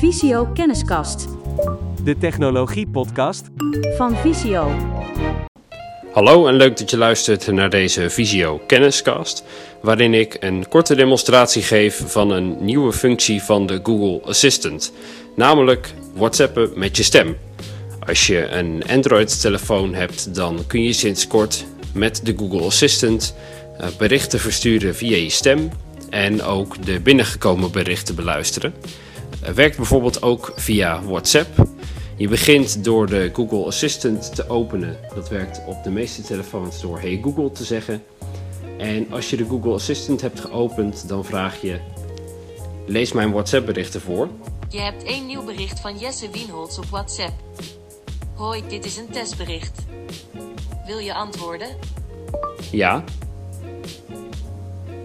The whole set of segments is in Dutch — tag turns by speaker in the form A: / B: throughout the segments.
A: Visio Kenniskast
B: De Technologie Podcast.
A: van Visio.
C: Hallo en leuk dat je luistert naar deze Visio Kenniscast, waarin ik een korte demonstratie geef van een nieuwe functie van de Google Assistant, namelijk WhatsAppen met je stem. Als je een Android-telefoon hebt, dan kun je sinds kort met de Google Assistant eh, berichten versturen via je stem en ook de binnengekomen berichten beluisteren. Het werkt bijvoorbeeld ook via WhatsApp. Je begint door de Google Assistant te openen. Dat werkt op de meeste telefoons door Hey Google te zeggen. En als je de Google Assistant hebt geopend, dan vraag je: Lees mijn WhatsApp berichten voor.
D: Je hebt één nieuw bericht van Jesse Wienholz op WhatsApp. Hoi, dit is een testbericht. Wil je antwoorden?
C: Ja,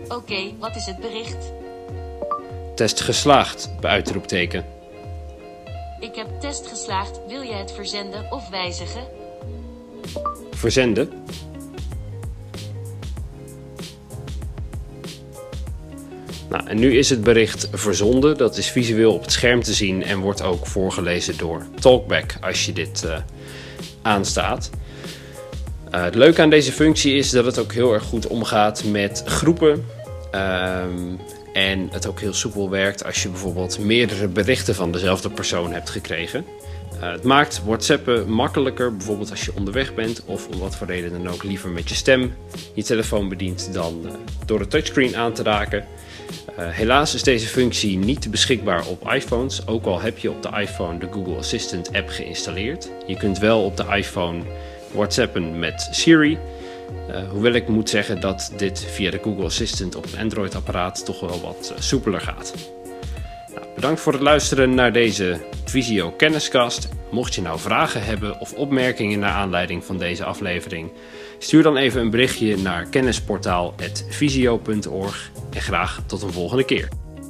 D: Oké, wat is het bericht?
C: Test geslaagd, bij uitroepteken.
D: Ik heb test geslaagd. Wil je het verzenden of wijzigen?
C: Verzenden. Nou, en nu is het bericht verzonden. Dat is visueel op het scherm te zien en wordt ook voorgelezen door Talkback als je dit eh, aanstaat. Eh, het leuke aan deze functie is dat het ook heel erg goed omgaat met groepen. Ehm, en het ook heel soepel werkt als je bijvoorbeeld meerdere berichten van dezelfde persoon hebt gekregen. Eh, het maakt WhatsAppen makkelijker, bijvoorbeeld als je onderweg bent of om wat voor reden dan ook liever met je stem je telefoon bedient dan eh, door het touchscreen aan te raken. Eh, helaas is deze functie niet beschikbaar op iPhones, ook al heb je op de iPhone de Google Assistant app geïnstalleerd. Je kunt wel op de iPhone WhatsAppen met Siri, eh, hoewel ik moet zeggen dat dit via de Google Assistant op een Android-apparaat toch wel wat eh, soepeler gaat. Nou, bedankt voor het luisteren naar deze Visio Kenniscast. Mocht je nou vragen hebben of opmerkingen naar aanleiding van deze aflevering, stuur dan even een berichtje naar kennisportaal.visio.org en graag tot een volgende keer.